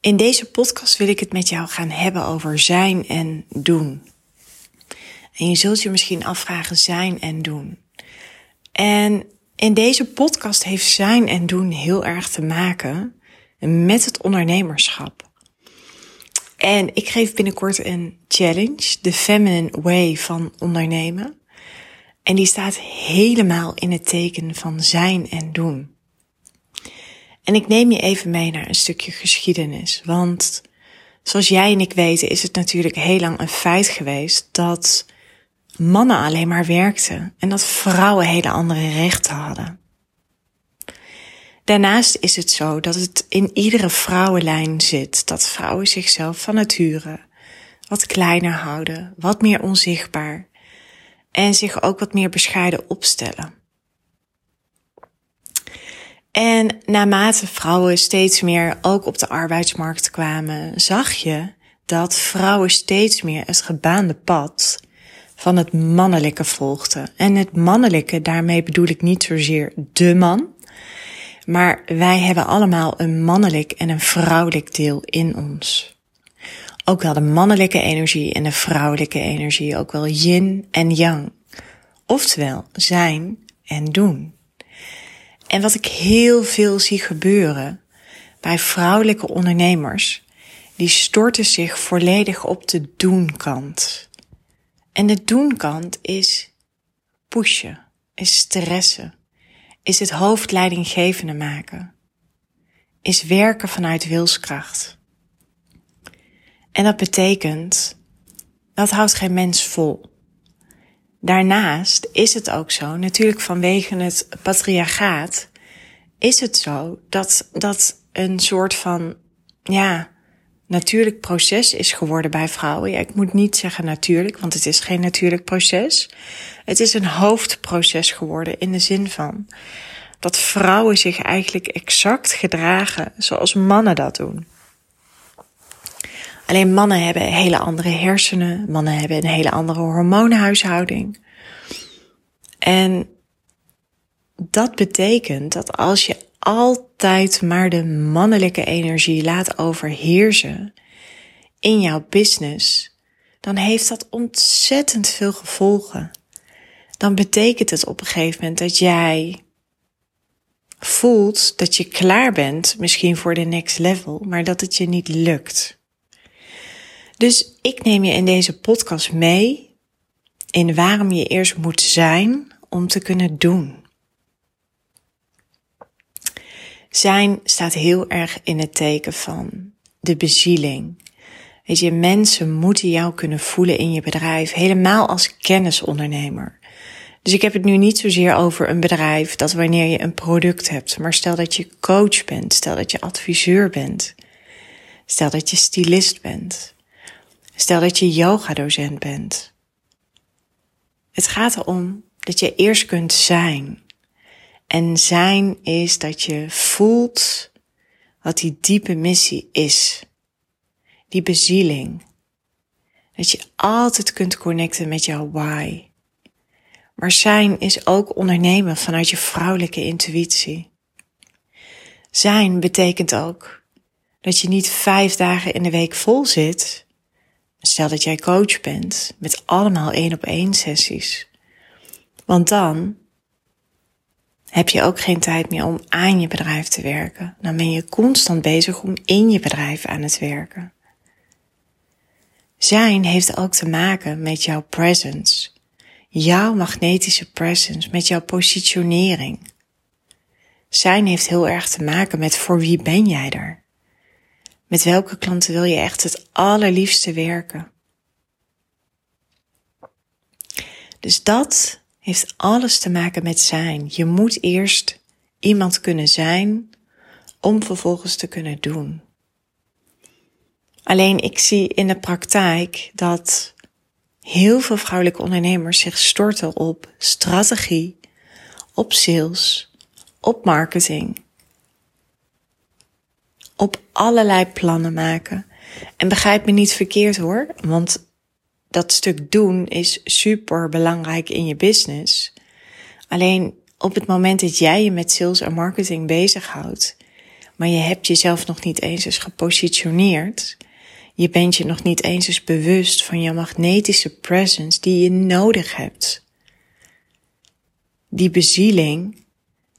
In deze podcast wil ik het met jou gaan hebben over zijn en doen. En je zult je misschien afvragen zijn en doen. En in deze podcast heeft zijn en doen heel erg te maken met het ondernemerschap. En ik geef binnenkort een challenge, de Feminine Way van ondernemen. En die staat helemaal in het teken van zijn en doen. En ik neem je even mee naar een stukje geschiedenis. Want zoals jij en ik weten is het natuurlijk heel lang een feit geweest dat mannen alleen maar werkten en dat vrouwen hele andere rechten hadden. Daarnaast is het zo dat het in iedere vrouwenlijn zit dat vrouwen zichzelf van nature wat kleiner houden, wat meer onzichtbaar en zich ook wat meer bescheiden opstellen. En naarmate vrouwen steeds meer ook op de arbeidsmarkt kwamen, zag je dat vrouwen steeds meer het gebaande pad van het mannelijke volgden. En het mannelijke, daarmee bedoel ik niet zozeer de man, maar wij hebben allemaal een mannelijk en een vrouwelijk deel in ons. Ook wel de mannelijke energie en de vrouwelijke energie, ook wel yin en yang. Oftewel zijn en doen. En wat ik heel veel zie gebeuren bij vrouwelijke ondernemers, die storten zich volledig op de doen-kant. En de doen-kant is pushen, is stressen, is het hoofdleidinggevende maken, is werken vanuit wilskracht. En dat betekent, dat houdt geen mens vol. Daarnaast is het ook zo, natuurlijk vanwege het patriarchaat, is het zo dat dat een soort van, ja, natuurlijk proces is geworden bij vrouwen. Ja, ik moet niet zeggen natuurlijk, want het is geen natuurlijk proces. Het is een hoofdproces geworden in de zin van dat vrouwen zich eigenlijk exact gedragen zoals mannen dat doen. Alleen mannen hebben hele andere hersenen, mannen hebben een hele andere hormoonhuishouding. En dat betekent dat als je altijd maar de mannelijke energie laat overheersen in jouw business, dan heeft dat ontzettend veel gevolgen. Dan betekent het op een gegeven moment dat jij voelt dat je klaar bent, misschien voor de next level, maar dat het je niet lukt. Dus ik neem je in deze podcast mee in waarom je eerst moet zijn om te kunnen doen. Zijn staat heel erg in het teken van de bezieling. Weet je, mensen moeten jou kunnen voelen in je bedrijf, helemaal als kennisondernemer. Dus ik heb het nu niet zozeer over een bedrijf dat wanneer je een product hebt, maar stel dat je coach bent, stel dat je adviseur bent, stel dat je stylist bent. Stel dat je yoga-docent bent. Het gaat erom dat je eerst kunt zijn. En zijn is dat je voelt wat die diepe missie is. Die bezieling. Dat je altijd kunt connecten met jouw why. Maar zijn is ook ondernemen vanuit je vrouwelijke intuïtie. Zijn betekent ook dat je niet vijf dagen in de week vol zit, Stel dat jij coach bent met allemaal één op één sessies. Want dan heb je ook geen tijd meer om aan je bedrijf te werken. Dan ben je constant bezig om in je bedrijf aan het werken. Zijn heeft ook te maken met jouw presence. Jouw magnetische presence, met jouw positionering. Zijn heeft heel erg te maken met voor wie ben jij er? Met welke klanten wil je echt het allerliefste werken? Dus dat heeft alles te maken met zijn. Je moet eerst iemand kunnen zijn om vervolgens te kunnen doen. Alleen ik zie in de praktijk dat heel veel vrouwelijke ondernemers zich storten op strategie, op sales, op marketing, op allerlei plannen maken. En begrijp me niet verkeerd hoor, want dat stuk doen is super belangrijk in je business. Alleen op het moment dat jij je met sales en marketing bezighoudt, maar je hebt jezelf nog niet eens eens gepositioneerd, je bent je nog niet eens eens bewust van je magnetische presence die je nodig hebt. Die bezieling,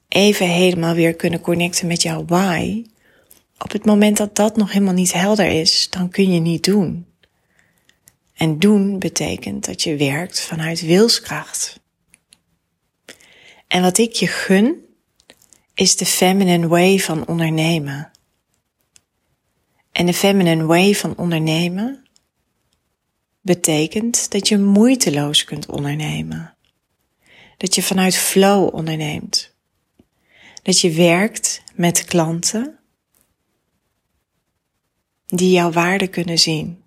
even helemaal weer kunnen connecten met jouw why. Op het moment dat dat nog helemaal niet helder is, dan kun je niet doen. En doen betekent dat je werkt vanuit wilskracht. En wat ik je gun, is de feminine way van ondernemen. En de feminine way van ondernemen betekent dat je moeiteloos kunt ondernemen. Dat je vanuit flow onderneemt. Dat je werkt met klanten die jouw waarde kunnen zien.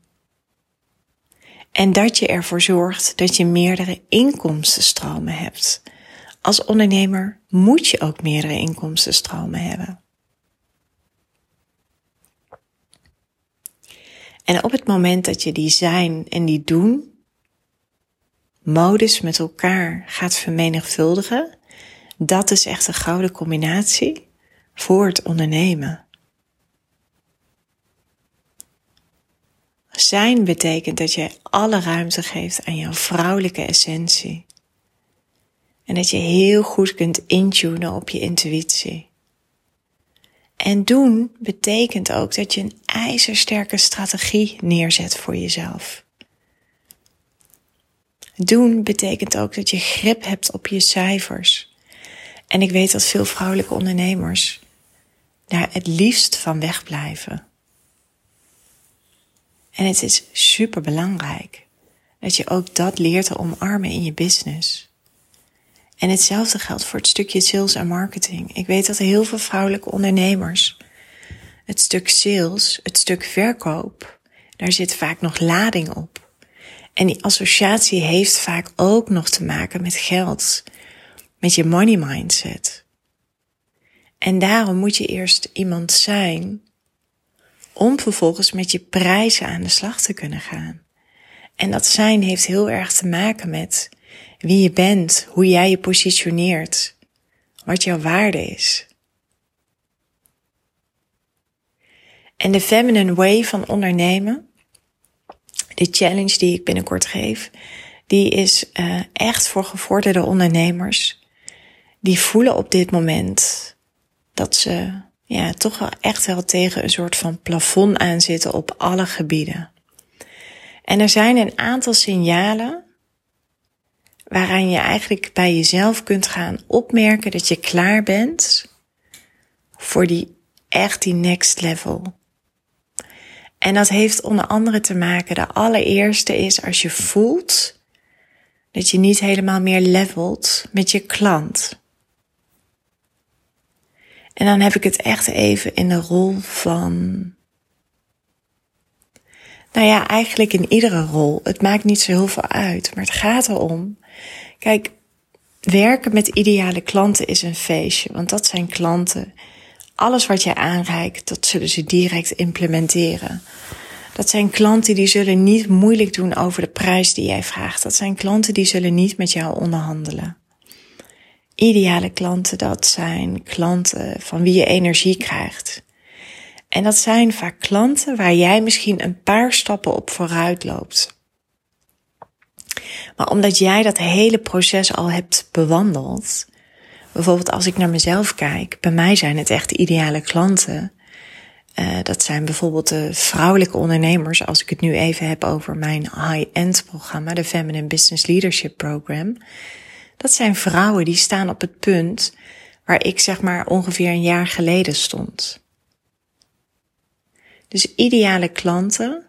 En dat je ervoor zorgt dat je meerdere inkomstenstromen hebt. Als ondernemer moet je ook meerdere inkomstenstromen hebben. En op het moment dat je die zijn en die doen modus met elkaar gaat vermenigvuldigen, dat is echt een gouden combinatie voor het ondernemen. Zijn betekent dat je alle ruimte geeft aan jouw vrouwelijke essentie. En dat je heel goed kunt intunen op je intuïtie. En doen betekent ook dat je een ijzersterke strategie neerzet voor jezelf. Doen betekent ook dat je grip hebt op je cijfers. En ik weet dat veel vrouwelijke ondernemers daar het liefst van wegblijven. En het is super belangrijk dat je ook dat leert te omarmen in je business. En hetzelfde geldt voor het stukje sales en marketing. Ik weet dat heel veel vrouwelijke ondernemers het stuk sales, het stuk verkoop, daar zit vaak nog lading op. En die associatie heeft vaak ook nog te maken met geld, met je money mindset. En daarom moet je eerst iemand zijn om vervolgens met je prijzen aan de slag te kunnen gaan. En dat zijn heeft heel erg te maken met wie je bent, hoe jij je positioneert, wat jouw waarde is. En de feminine way van ondernemen, de challenge die ik binnenkort geef, die is uh, echt voor gevorderde ondernemers. Die voelen op dit moment dat ze ja, toch wel echt wel tegen een soort van plafond aan zitten op alle gebieden. En er zijn een aantal signalen waaraan je eigenlijk bij jezelf kunt gaan opmerken dat je klaar bent voor die echt die next level. En dat heeft onder andere te maken, de allereerste is als je voelt dat je niet helemaal meer levelt met je klant. En dan heb ik het echt even in de rol van. Nou ja, eigenlijk in iedere rol. Het maakt niet zo heel veel uit. Maar het gaat erom. Kijk, werken met ideale klanten is een feestje. Want dat zijn klanten. Alles wat je aanreikt, dat zullen ze direct implementeren. Dat zijn klanten die zullen niet moeilijk doen over de prijs die jij vraagt. Dat zijn klanten die zullen niet met jou onderhandelen ideale klanten, dat zijn klanten van wie je energie krijgt. En dat zijn vaak klanten waar jij misschien een paar stappen op vooruit loopt. Maar omdat jij dat hele proces al hebt bewandeld, bijvoorbeeld als ik naar mezelf kijk, bij mij zijn het echt ideale klanten. Uh, dat zijn bijvoorbeeld de vrouwelijke ondernemers, als ik het nu even heb over mijn high-end programma, de Feminine Business Leadership Program. Dat zijn vrouwen die staan op het punt waar ik zeg maar ongeveer een jaar geleden stond. Dus ideale klanten,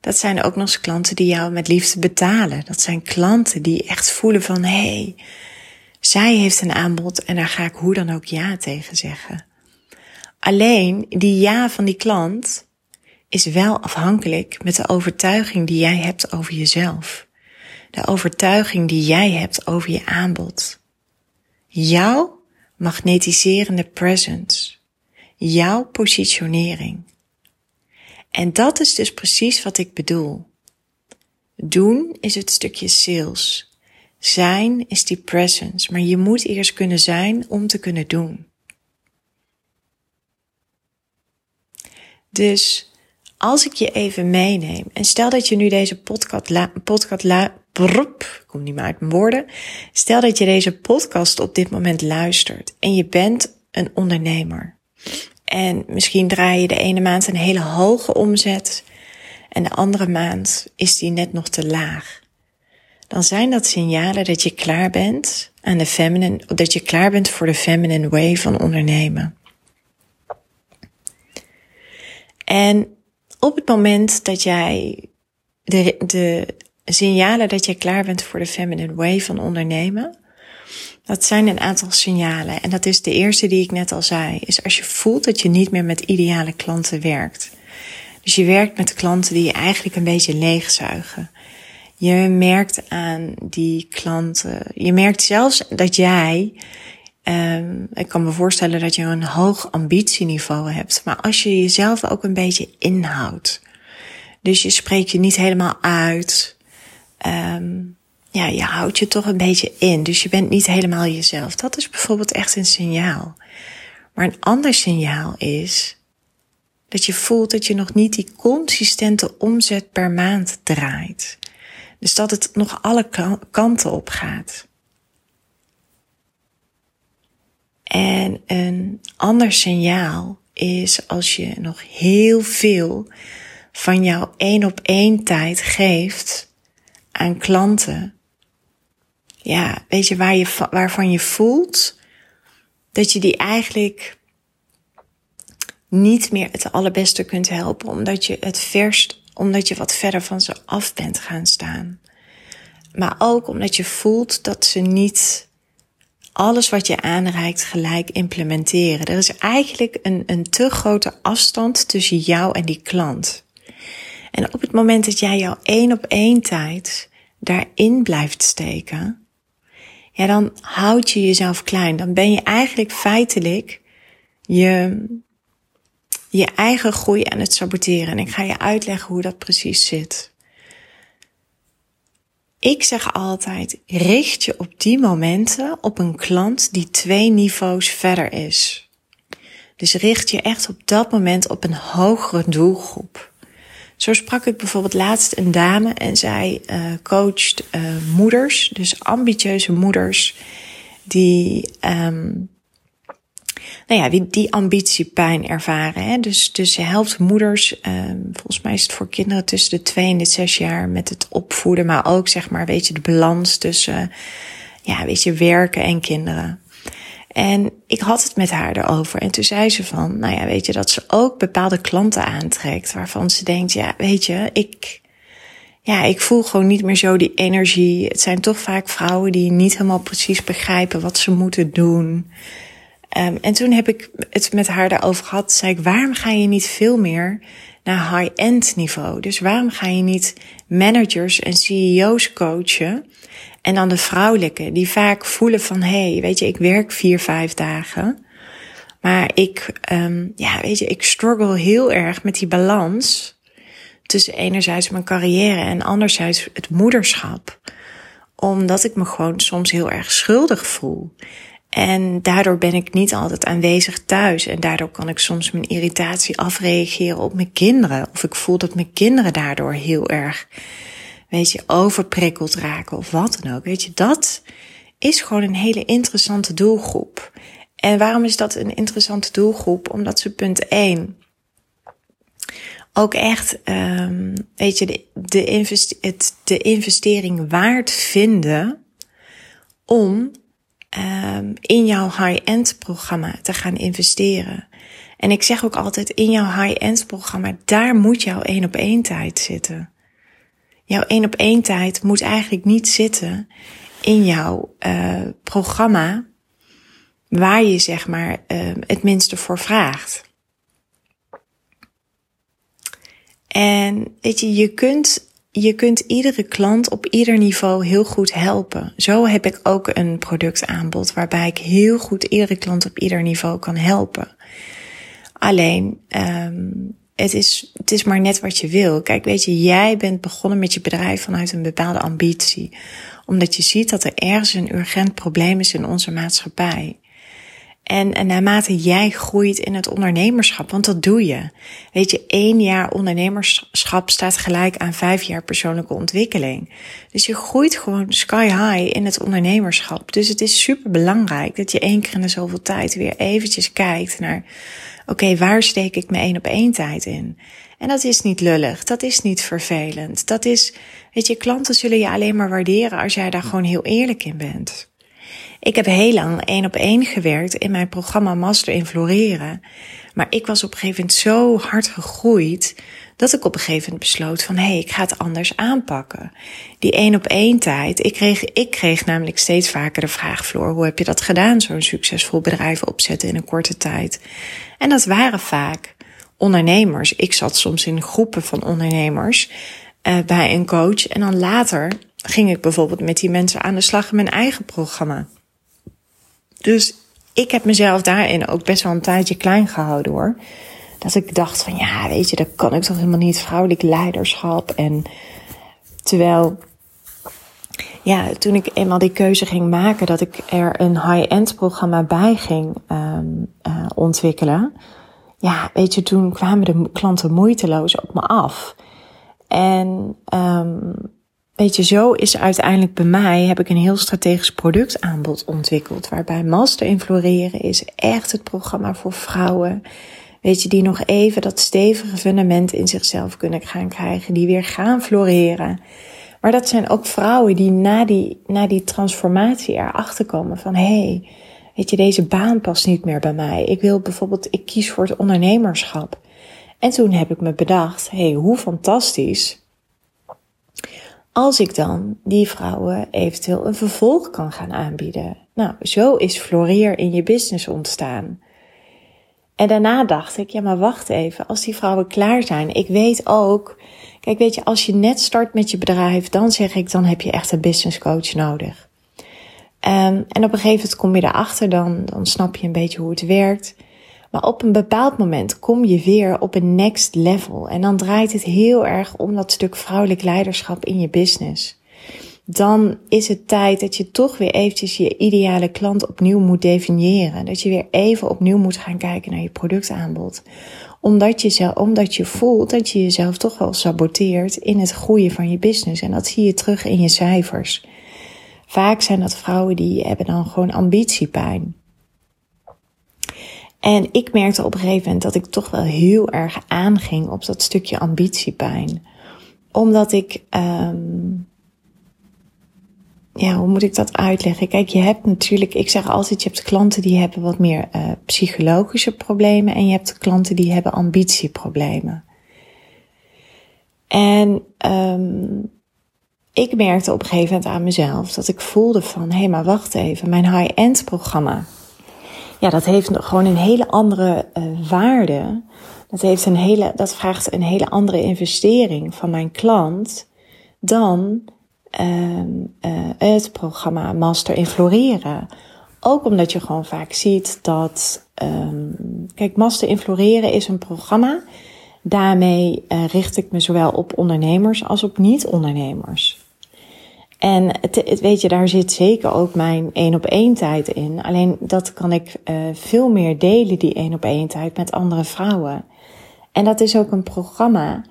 dat zijn ook nog eens klanten die jou met liefde betalen. Dat zijn klanten die echt voelen van hé, hey, zij heeft een aanbod en daar ga ik hoe dan ook ja tegen zeggen. Alleen die ja van die klant, is wel afhankelijk met de overtuiging die jij hebt over jezelf. De overtuiging die jij hebt over je aanbod. Jouw magnetiserende presence. Jouw positionering. En dat is dus precies wat ik bedoel. Doen is het stukje sales. Zijn is die presence, maar je moet eerst kunnen zijn om te kunnen doen. Dus als ik je even meeneem en stel dat je nu deze podcast, podcast la, brop, kom niet meer uit mijn woorden. Stel dat je deze podcast op dit moment luistert en je bent een ondernemer. En misschien draai je de ene maand een hele hoge omzet en de andere maand is die net nog te laag. Dan zijn dat signalen dat je klaar bent aan de feminine, dat je klaar bent voor de feminine way van ondernemen. En op het moment dat jij de, de signalen dat je klaar bent voor de feminine way van ondernemen, dat zijn een aantal signalen. En dat is de eerste die ik net al zei, is als je voelt dat je niet meer met ideale klanten werkt. Dus je werkt met klanten die je eigenlijk een beetje leegzuigen. Je merkt aan die klanten, je merkt zelfs dat jij Um, ik kan me voorstellen dat je een hoog ambitieniveau hebt. Maar als je jezelf ook een beetje inhoudt. Dus je spreekt je niet helemaal uit. Um, ja, je houdt je toch een beetje in. Dus je bent niet helemaal jezelf. Dat is bijvoorbeeld echt een signaal. Maar een ander signaal is dat je voelt dat je nog niet die consistente omzet per maand draait. Dus dat het nog alle kanten op gaat. En een ander signaal is als je nog heel veel van jouw één op één tijd geeft aan klanten. Ja, weet je, waar je, waarvan je voelt dat je die eigenlijk niet meer het allerbeste kunt helpen, omdat je het verst, omdat je wat verder van ze af bent gaan staan. Maar ook omdat je voelt dat ze niet alles wat je aanreikt gelijk implementeren. Er is eigenlijk een, een te grote afstand tussen jou en die klant. En op het moment dat jij jouw één op één tijd daarin blijft steken, ja, dan houd je jezelf klein. Dan ben je eigenlijk feitelijk je, je eigen groei aan het saboteren. En ik ga je uitleggen hoe dat precies zit. Ik zeg altijd, richt je op die momenten op een klant die twee niveaus verder is. Dus richt je echt op dat moment op een hogere doelgroep. Zo sprak ik bijvoorbeeld laatst een dame en zij uh, coacht uh, moeders, dus ambitieuze moeders, die um, nou ja, die, die ambitiepijn ervaren. Hè? Dus, dus ze helpt moeders, um, volgens mij is het voor kinderen tussen de twee en de zes jaar met het opvoeden, maar ook zeg maar, weet je, de balans tussen, ja, weet je, werken en kinderen. En ik had het met haar erover. En toen zei ze van, nou ja, weet je, dat ze ook bepaalde klanten aantrekt. Waarvan ze denkt, ja, weet je, ik, ja, ik voel gewoon niet meer zo die energie. Het zijn toch vaak vrouwen die niet helemaal precies begrijpen wat ze moeten doen. Um, en toen heb ik het met haar daarover gehad. Zei ik, waarom ga je niet veel meer naar high-end niveau? Dus waarom ga je niet managers en CEO's coachen? En dan de vrouwelijke, die vaak voelen van, hé, hey, weet je, ik werk vier, vijf dagen. Maar ik, um, ja, weet je, ik struggle heel erg met die balans tussen enerzijds mijn carrière en anderzijds het moederschap. Omdat ik me gewoon soms heel erg schuldig voel. En daardoor ben ik niet altijd aanwezig thuis. En daardoor kan ik soms mijn irritatie afreageren op mijn kinderen. Of ik voel dat mijn kinderen daardoor heel erg, weet je, overprikkeld raken of wat dan ook. Weet je, dat is gewoon een hele interessante doelgroep. En waarom is dat een interessante doelgroep? Omdat ze punt 1 ook echt, um, weet je, de, de, het, de investering waard vinden om um, in jouw high-end programma te gaan investeren. En ik zeg ook altijd, in jouw high-end programma, daar moet jouw één op één tijd zitten. Jouw één op één tijd moet eigenlijk niet zitten in jouw uh, programma waar je zeg maar uh, het minste voor vraagt. En weet je, je kunt, je kunt iedere klant op ieder niveau heel goed helpen. Zo heb ik ook een productaanbod waarbij ik heel goed iedere klant op ieder niveau kan helpen. Alleen, um, het is, het is maar net wat je wil. Kijk, weet je, jij bent begonnen met je bedrijf vanuit een bepaalde ambitie. Omdat je ziet dat er ergens een urgent probleem is in onze maatschappij. En, en naarmate jij groeit in het ondernemerschap, want dat doe je. Weet je, één jaar ondernemerschap staat gelijk aan vijf jaar persoonlijke ontwikkeling. Dus je groeit gewoon sky high in het ondernemerschap. Dus het is super belangrijk dat je één keer in de zoveel tijd weer eventjes kijkt naar, oké, waar steek ik mijn één op één tijd in? En dat is niet lullig, dat is niet vervelend. Dat is, weet je, klanten zullen je alleen maar waarderen als jij daar gewoon heel eerlijk in bent. Ik heb heel lang één op één gewerkt in mijn programma Master in Floreren. Maar ik was op een gegeven moment zo hard gegroeid dat ik op een gegeven moment besloot van hé, hey, ik ga het anders aanpakken. Die één op één tijd, ik kreeg, ik kreeg namelijk steeds vaker de vraag, Floor, hoe heb je dat gedaan, zo'n succesvol bedrijf opzetten in een korte tijd? En dat waren vaak ondernemers. Ik zat soms in groepen van ondernemers uh, bij een coach en dan later ging ik bijvoorbeeld met die mensen aan de slag in mijn eigen programma. Dus ik heb mezelf daarin ook best wel een tijdje klein gehouden hoor. Dat ik dacht van ja, weet je, dat kan ik toch helemaal niet. Vrouwelijk leiderschap. En terwijl, ja, toen ik eenmaal die keuze ging maken dat ik er een high-end programma bij ging um, uh, ontwikkelen. Ja, weet je, toen kwamen de klanten moeiteloos op me af. En um, Weet je, zo is uiteindelijk bij mij, heb ik een heel strategisch productaanbod ontwikkeld. Waarbij Master in Floreren is echt het programma voor vrouwen. Weet je, die nog even dat stevige fundament in zichzelf kunnen gaan krijgen. Die weer gaan floreren. Maar dat zijn ook vrouwen die na die, na die transformatie erachter komen van... hé, hey, weet je, deze baan past niet meer bij mij. Ik wil bijvoorbeeld, ik kies voor het ondernemerschap. En toen heb ik me bedacht, hé, hey, hoe fantastisch als ik dan die vrouwen eventueel een vervolg kan gaan aanbieden. Nou, zo is Floreer in je business ontstaan. En daarna dacht ik, ja maar wacht even, als die vrouwen klaar zijn. Ik weet ook, kijk weet je, als je net start met je bedrijf, dan zeg ik, dan heb je echt een business coach nodig. Um, en op een gegeven moment kom je erachter, dan, dan snap je een beetje hoe het werkt. Maar op een bepaald moment kom je weer op een next level. En dan draait het heel erg om dat stuk vrouwelijk leiderschap in je business. Dan is het tijd dat je toch weer eventjes je ideale klant opnieuw moet definiëren. Dat je weer even opnieuw moet gaan kijken naar je productaanbod. Omdat je, omdat je voelt dat je jezelf toch wel saboteert in het groeien van je business. En dat zie je terug in je cijfers. Vaak zijn dat vrouwen die hebben dan gewoon ambitiepijn. En ik merkte op een gegeven moment dat ik toch wel heel erg aanging op dat stukje ambitiepijn. Omdat ik, um, ja, hoe moet ik dat uitleggen? Kijk, je hebt natuurlijk, ik zeg altijd, je hebt klanten die hebben wat meer uh, psychologische problemen en je hebt klanten die hebben ambitieproblemen. En um, ik merkte op een gegeven moment aan mezelf dat ik voelde van, hé, hey, maar wacht even, mijn high-end programma ja, dat heeft gewoon een hele andere uh, waarde. Dat, heeft een hele, dat vraagt een hele andere investering van mijn klant dan uh, het programma Master in Floreren. Ook omdat je gewoon vaak ziet dat, um, kijk, Master in Floreren is een programma. Daarmee uh, richt ik me zowel op ondernemers als op niet-ondernemers. En het, weet je, daar zit zeker ook mijn één op één tijd in. Alleen dat kan ik uh, veel meer delen, die één op één tijd, met andere vrouwen. En dat is ook een programma.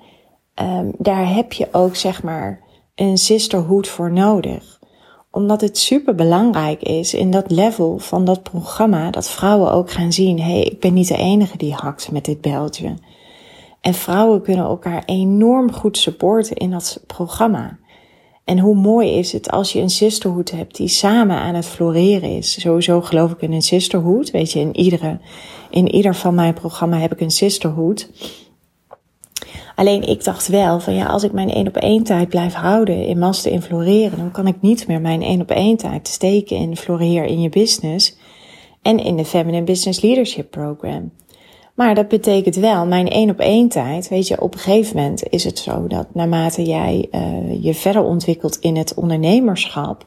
Um, daar heb je ook, zeg maar, een sisterhood voor nodig. Omdat het super belangrijk is in dat level van dat programma, dat vrouwen ook gaan zien: hé, hey, ik ben niet de enige die hakt met dit beltje. En vrouwen kunnen elkaar enorm goed supporten in dat programma. En hoe mooi is het als je een sisterhood hebt die samen aan het floreren is. Sowieso geloof ik in een sisterhood. Weet je, in, iedere, in ieder van mijn programma heb ik een sisterhood. Alleen ik dacht wel van ja, als ik mijn één op één tijd blijf houden in master in floreren, dan kan ik niet meer mijn één op één tijd steken in floreer in je business en in de Feminine Business Leadership Program. Maar dat betekent wel, mijn één op één tijd, weet je, op een gegeven moment is het zo dat naarmate jij uh, je verder ontwikkelt in het ondernemerschap,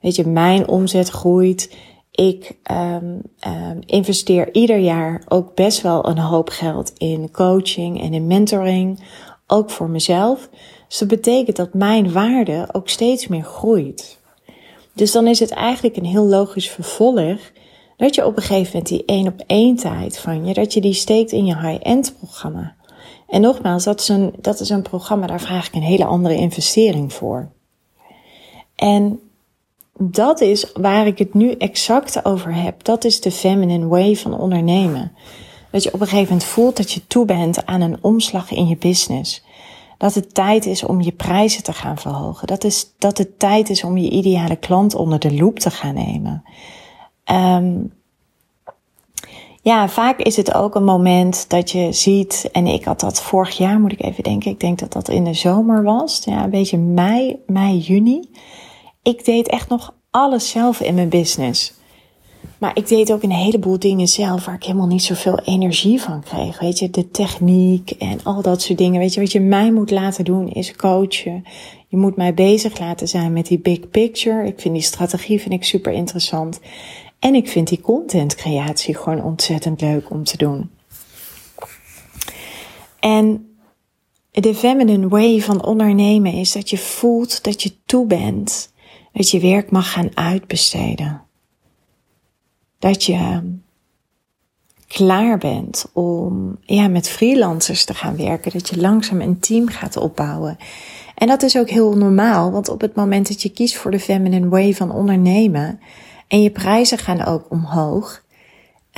weet je, mijn omzet groeit. Ik um, um, investeer ieder jaar ook best wel een hoop geld in coaching en in mentoring, ook voor mezelf. Dus betekent dat mijn waarde ook steeds meer groeit. Dus dan is het eigenlijk een heel logisch vervolg dat je op een gegeven moment die één op één tijd van je, dat je die steekt in je high-end programma. En nogmaals, dat is, een, dat is een programma, daar vraag ik een hele andere investering voor. En dat is waar ik het nu exact over heb. Dat is de feminine way van ondernemen. Dat je op een gegeven moment voelt dat je toe bent aan een omslag in je business. Dat het tijd is om je prijzen te gaan verhogen. Dat, is, dat het tijd is om je ideale klant onder de loep te gaan nemen. Um, ja, vaak is het ook een moment dat je ziet, en ik had dat vorig jaar, moet ik even denken, ik denk dat dat in de zomer was, ja, een beetje mei, mei, juni. Ik deed echt nog alles zelf in mijn business. Maar ik deed ook een heleboel dingen zelf waar ik helemaal niet zoveel energie van kreeg. Weet je, de techniek en al dat soort dingen. Weet je, wat je mij moet laten doen is coachen. Je moet mij bezig laten zijn met die big picture. Ik vind die strategie vind ik super interessant. En ik vind die contentcreatie gewoon ontzettend leuk om te doen. En de feminine way van ondernemen is dat je voelt dat je toe bent. Dat je werk mag gaan uitbesteden. Dat je klaar bent om ja, met freelancers te gaan werken. Dat je langzaam een team gaat opbouwen. En dat is ook heel normaal, want op het moment dat je kiest voor de feminine way van ondernemen, en je prijzen gaan ook omhoog.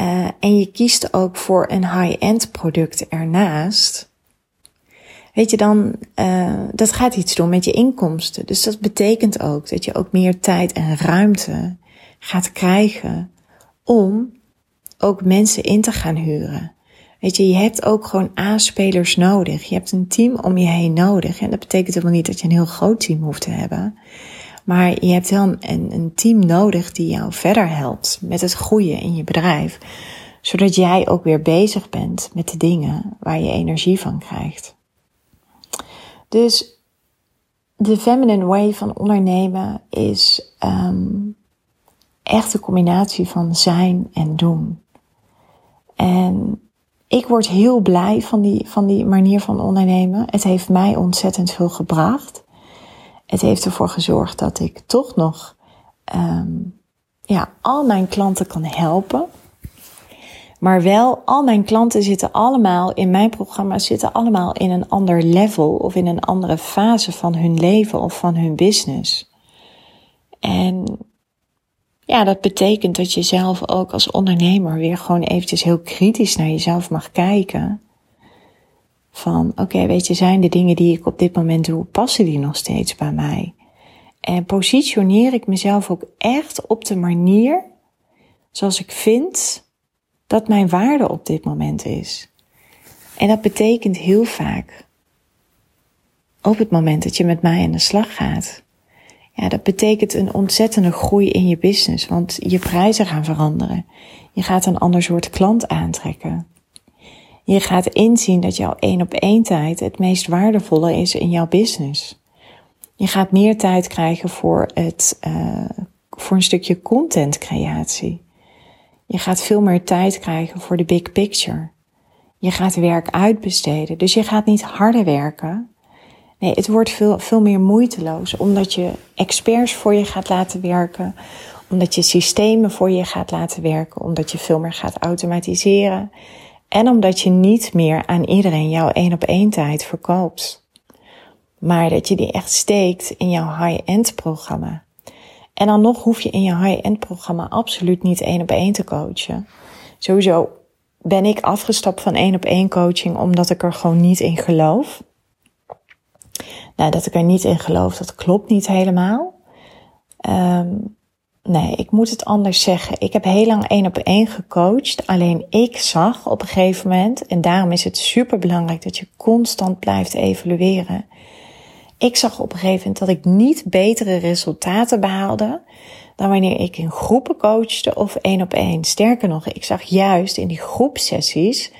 Uh, en je kiest ook voor een high-end product ernaast. Weet je dan, uh, dat gaat iets doen met je inkomsten. Dus dat betekent ook dat je ook meer tijd en ruimte gaat krijgen om ook mensen in te gaan huren. Weet je, je hebt ook gewoon aanspelers nodig. Je hebt een team om je heen nodig. En dat betekent helemaal niet dat je een heel groot team hoeft te hebben. Maar je hebt wel een, een team nodig die jou verder helpt met het groeien in je bedrijf. Zodat jij ook weer bezig bent met de dingen waar je energie van krijgt. Dus de feminine way van ondernemen is um, echt een combinatie van zijn en doen. En ik word heel blij van die, van die manier van ondernemen. Het heeft mij ontzettend veel gebracht het heeft ervoor gezorgd dat ik toch nog um, ja, al mijn klanten kan helpen. Maar wel, al mijn klanten zitten allemaal in mijn programma, zitten allemaal in een ander level of in een andere fase van hun leven of van hun business. En ja, dat betekent dat je zelf ook als ondernemer weer gewoon eventjes heel kritisch naar jezelf mag kijken. Van oké, weet je, zijn de dingen die ik op dit moment doe, passen die nog steeds bij mij? En positioneer ik mezelf ook echt op de manier zoals ik vind dat mijn waarde op dit moment is. En dat betekent heel vaak op het moment dat je met mij aan de slag gaat. Ja, dat betekent een ontzettende groei in je business, want je prijzen gaan veranderen. Je gaat een ander soort klant aantrekken. Je gaat inzien dat jouw één op één tijd het meest waardevolle is in jouw business. Je gaat meer tijd krijgen voor, het, uh, voor een stukje content creatie. Je gaat veel meer tijd krijgen voor de big picture. Je gaat werk uitbesteden. Dus je gaat niet harder werken. Nee, het wordt veel, veel meer moeiteloos. Omdat je experts voor je gaat laten werken. Omdat je systemen voor je gaat laten werken. Omdat je veel meer gaat automatiseren. En omdat je niet meer aan iedereen jouw één op één tijd verkoopt. Maar dat je die echt steekt in jouw high-end programma. En dan nog hoef je in je high-end programma absoluut niet één op één te coachen. Sowieso ben ik afgestapt van één op één coaching omdat ik er gewoon niet in geloof. Nou, dat ik er niet in geloof, dat klopt niet helemaal. Um, Nee, ik moet het anders zeggen. Ik heb heel lang één op één gecoacht. Alleen ik zag op een gegeven moment, en daarom is het super belangrijk dat je constant blijft evalueren. Ik zag op een gegeven moment dat ik niet betere resultaten behaalde dan wanneer ik in groepen coachte of één op één. Sterker nog, ik zag juist in die groepsessies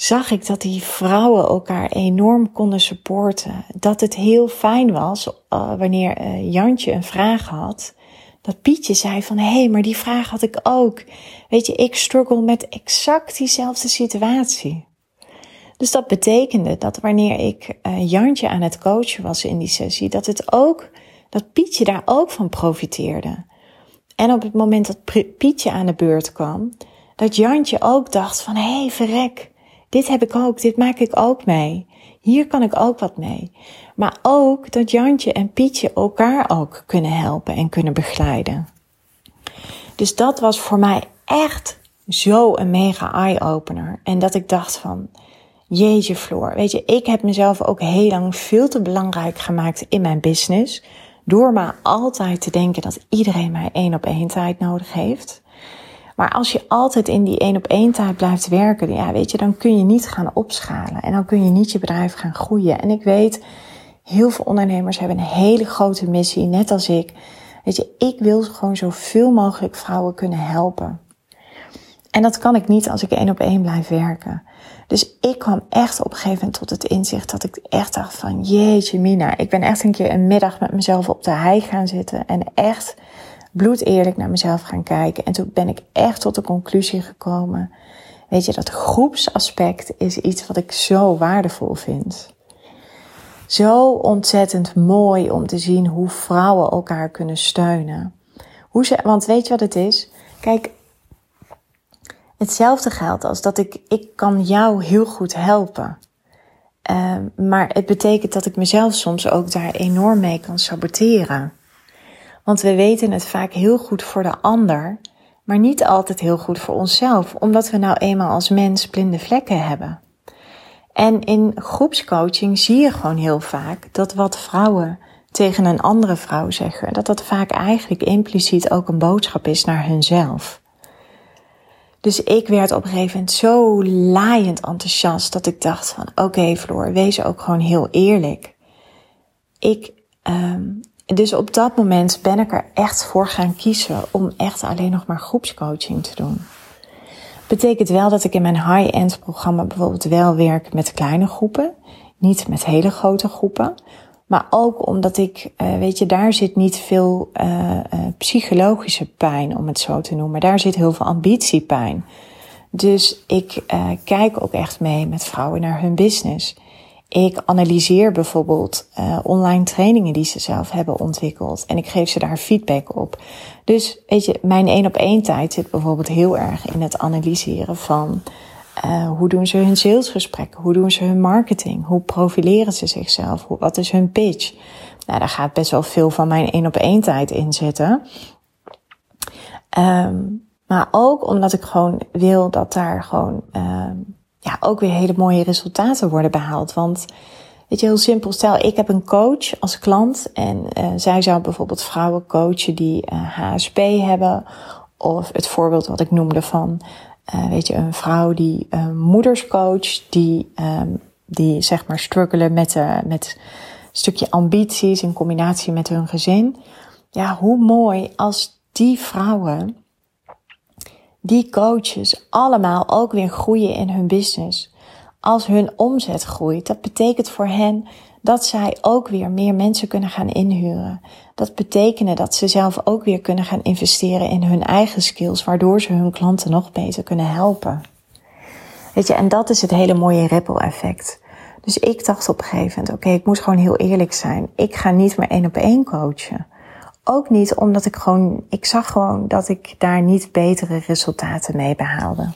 zag ik dat die vrouwen elkaar enorm konden supporten. Dat het heel fijn was uh, wanneer uh, Jantje een vraag had. Dat Pietje zei van, hé, hey, maar die vraag had ik ook. Weet je, ik struggle met exact diezelfde situatie. Dus dat betekende dat wanneer ik uh, Jantje aan het coachen was in die sessie, dat het ook, dat Pietje daar ook van profiteerde. En op het moment dat Pietje aan de beurt kwam, dat Jantje ook dacht van, hé, hey, verrek, dit heb ik ook, dit maak ik ook mee. Hier kan ik ook wat mee. Maar ook dat Jantje en Pietje elkaar ook kunnen helpen en kunnen begeleiden. Dus dat was voor mij echt zo een mega eye-opener. En dat ik dacht van, jeetje Floor, weet je, ik heb mezelf ook heel lang veel te belangrijk gemaakt in mijn business. Door maar altijd te denken dat iedereen mij één op één tijd nodig heeft. Maar als je altijd in die één op één tijd blijft werken, ja, weet je, dan kun je niet gaan opschalen. En dan kun je niet je bedrijf gaan groeien. En ik weet, heel veel ondernemers hebben een hele grote missie, net als ik. Weet je, ik wil gewoon zoveel mogelijk vrouwen kunnen helpen. En dat kan ik niet als ik één op één blijf werken. Dus ik kwam echt op een gegeven moment tot het inzicht dat ik echt dacht van, jeetje mina, ik ben echt een keer een middag met mezelf op de hei gaan zitten en echt bloed eerlijk naar mezelf gaan kijken. En toen ben ik echt tot de conclusie gekomen. Weet je, dat groepsaspect is iets wat ik zo waardevol vind. Zo ontzettend mooi om te zien hoe vrouwen elkaar kunnen steunen. Hoe ze, want weet je wat het is? Kijk, hetzelfde geldt als dat ik, ik kan jou heel goed helpen. Uh, maar het betekent dat ik mezelf soms ook daar enorm mee kan saboteren. Want we weten het vaak heel goed voor de ander, maar niet altijd heel goed voor onszelf, omdat we nou eenmaal als mens blinde vlekken hebben. En in groepscoaching zie je gewoon heel vaak dat wat vrouwen tegen een andere vrouw zeggen, dat dat vaak eigenlijk impliciet ook een boodschap is naar hunzelf. Dus ik werd op een gegeven moment zo laaiend enthousiast dat ik dacht van oké okay, Floor, wees ook gewoon heel eerlijk. Ik, um, dus op dat moment ben ik er echt voor gaan kiezen om echt alleen nog maar groepscoaching te doen. Betekent wel dat ik in mijn high-end programma bijvoorbeeld wel werk met kleine groepen, niet met hele grote groepen. Maar ook omdat ik, uh, weet je, daar zit niet veel uh, uh, psychologische pijn, om het zo te noemen. Daar zit heel veel ambitiepijn. Dus ik kijk ook echt mee met vrouwen naar hun business. Ik analyseer bijvoorbeeld uh, online trainingen die ze zelf hebben ontwikkeld en ik geef ze daar feedback op. Dus weet je, mijn één op één tijd zit bijvoorbeeld heel erg in het analyseren van uh, hoe doen ze hun salesgesprekken, hoe doen ze hun marketing, hoe profileren ze zichzelf, hoe, wat is hun pitch. Nou, daar gaat best wel veel van mijn één op één tijd in zitten. Um, maar ook omdat ik gewoon wil dat daar gewoon um, ja, ook weer hele mooie resultaten worden behaald. Want weet je, heel simpel, stel ik heb een coach als klant en uh, zij zou bijvoorbeeld vrouwen coachen die uh, eh, HSP hebben. Of het voorbeeld wat ik noemde van, uh, weet je, een vrouw die moeders coach, die, um, die zeg maar struggelen met, met stukje ambities in combinatie met hun gezin. Ja, hoe mooi als die vrouwen die coaches allemaal ook weer groeien in hun business. Als hun omzet groeit, dat betekent voor hen dat zij ook weer meer mensen kunnen gaan inhuren. Dat betekent dat ze zelf ook weer kunnen gaan investeren in hun eigen skills, waardoor ze hun klanten nog beter kunnen helpen. Weet je, en dat is het hele mooie ripple effect. Dus ik dacht op een gegeven moment, oké, ik moet gewoon heel eerlijk zijn. Ik ga niet meer één op één coachen. Ook niet omdat ik gewoon, ik zag gewoon dat ik daar niet betere resultaten mee behaalde.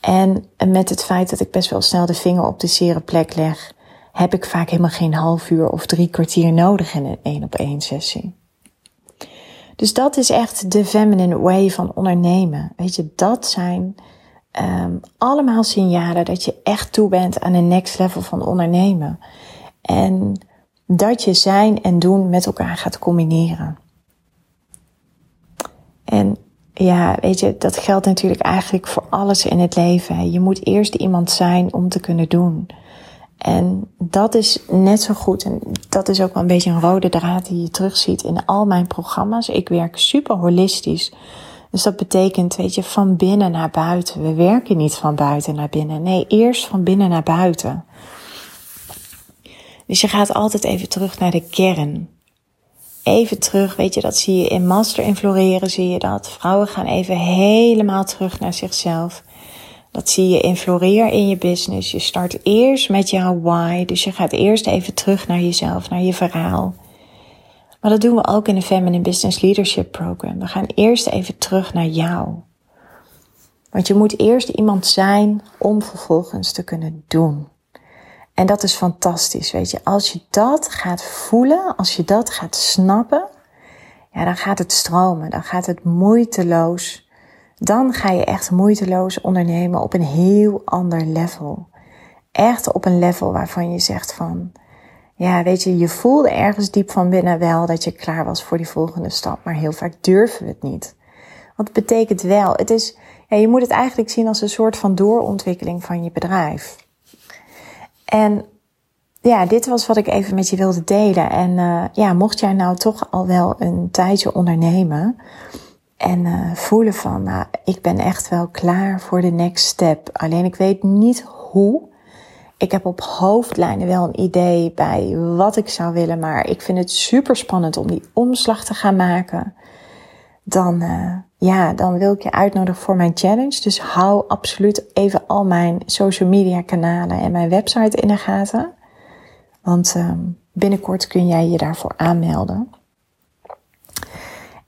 En met het feit dat ik best wel snel de vinger op de zere plek leg, heb ik vaak helemaal geen half uur of drie kwartier nodig in een één op één sessie. Dus dat is echt de feminine way van ondernemen. Weet je, dat zijn um, allemaal signalen dat je echt toe bent aan een next level van ondernemen. En dat je zijn en doen met elkaar gaat combineren. En ja, weet je, dat geldt natuurlijk eigenlijk voor alles in het leven. Je moet eerst iemand zijn om te kunnen doen. En dat is net zo goed. En dat is ook wel een beetje een rode draad die je terugziet in al mijn programma's. Ik werk super holistisch. Dus dat betekent, weet je, van binnen naar buiten. We werken niet van buiten naar binnen. Nee, eerst van binnen naar buiten. Dus je gaat altijd even terug naar de kern. Even terug, weet je, dat zie je in Master in Floreren, zie je dat. Vrouwen gaan even helemaal terug naar zichzelf. Dat zie je in Floreer in je business. Je start eerst met jouw why. Dus je gaat eerst even terug naar jezelf, naar je verhaal. Maar dat doen we ook in de Feminine Business Leadership Program. We gaan eerst even terug naar jou. Want je moet eerst iemand zijn om vervolgens te kunnen doen. En dat is fantastisch, weet je. Als je dat gaat voelen, als je dat gaat snappen, ja, dan gaat het stromen, dan gaat het moeiteloos. Dan ga je echt moeiteloos ondernemen op een heel ander level. Echt op een level waarvan je zegt van, ja, weet je, je voelde ergens diep van binnen wel dat je klaar was voor die volgende stap, maar heel vaak durven we het niet. Want het betekent wel, het is, ja, je moet het eigenlijk zien als een soort van doorontwikkeling van je bedrijf. En ja, dit was wat ik even met je wilde delen. En uh, ja, mocht jij nou toch al wel een tijdje ondernemen en uh, voelen van, nou, ik ben echt wel klaar voor de next step. Alleen ik weet niet hoe. Ik heb op hoofdlijnen wel een idee bij wat ik zou willen, maar ik vind het super spannend om die omslag te gaan maken. Dan, uh, ja, dan wil ik je uitnodigen voor mijn challenge. Dus hou absoluut even al mijn social media kanalen en mijn website in de gaten. Want uh, binnenkort kun jij je daarvoor aanmelden.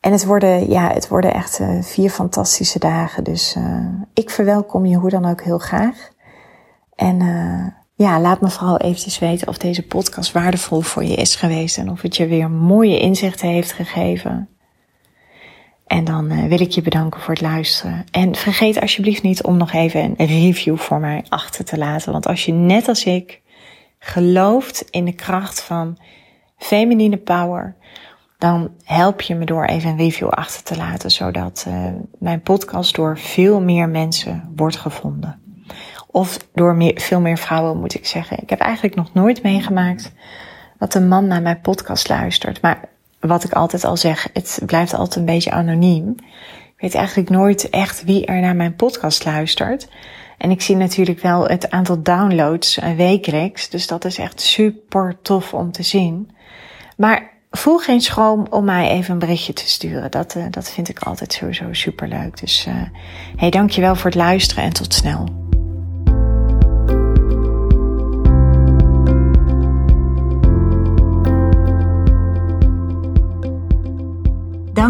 En het worden, ja, het worden echt uh, vier fantastische dagen. Dus uh, ik verwelkom je hoe dan ook heel graag. En ja, laat me vooral eventjes weten of deze podcast waardevol voor je is geweest. En of het je weer mooie inzichten heeft gegeven. En dan uh, wil ik je bedanken voor het luisteren. En vergeet alsjeblieft niet om nog even een review voor mij achter te laten. Want als je net als ik gelooft in de kracht van feminine power, dan help je me door even een review achter te laten, zodat uh, mijn podcast door veel meer mensen wordt gevonden. Of door meer, veel meer vrouwen, moet ik zeggen. Ik heb eigenlijk nog nooit meegemaakt dat een man naar mijn podcast luistert. Maar wat ik altijd al zeg, het blijft altijd een beetje anoniem. Ik weet eigenlijk nooit echt wie er naar mijn podcast luistert. En ik zie natuurlijk wel het aantal downloads wekelijks. Dus dat is echt super tof om te zien. Maar voel geen schroom om mij even een berichtje te sturen. Dat, uh, dat vind ik altijd sowieso super leuk. Dus uh, hey, dankjewel voor het luisteren en tot snel.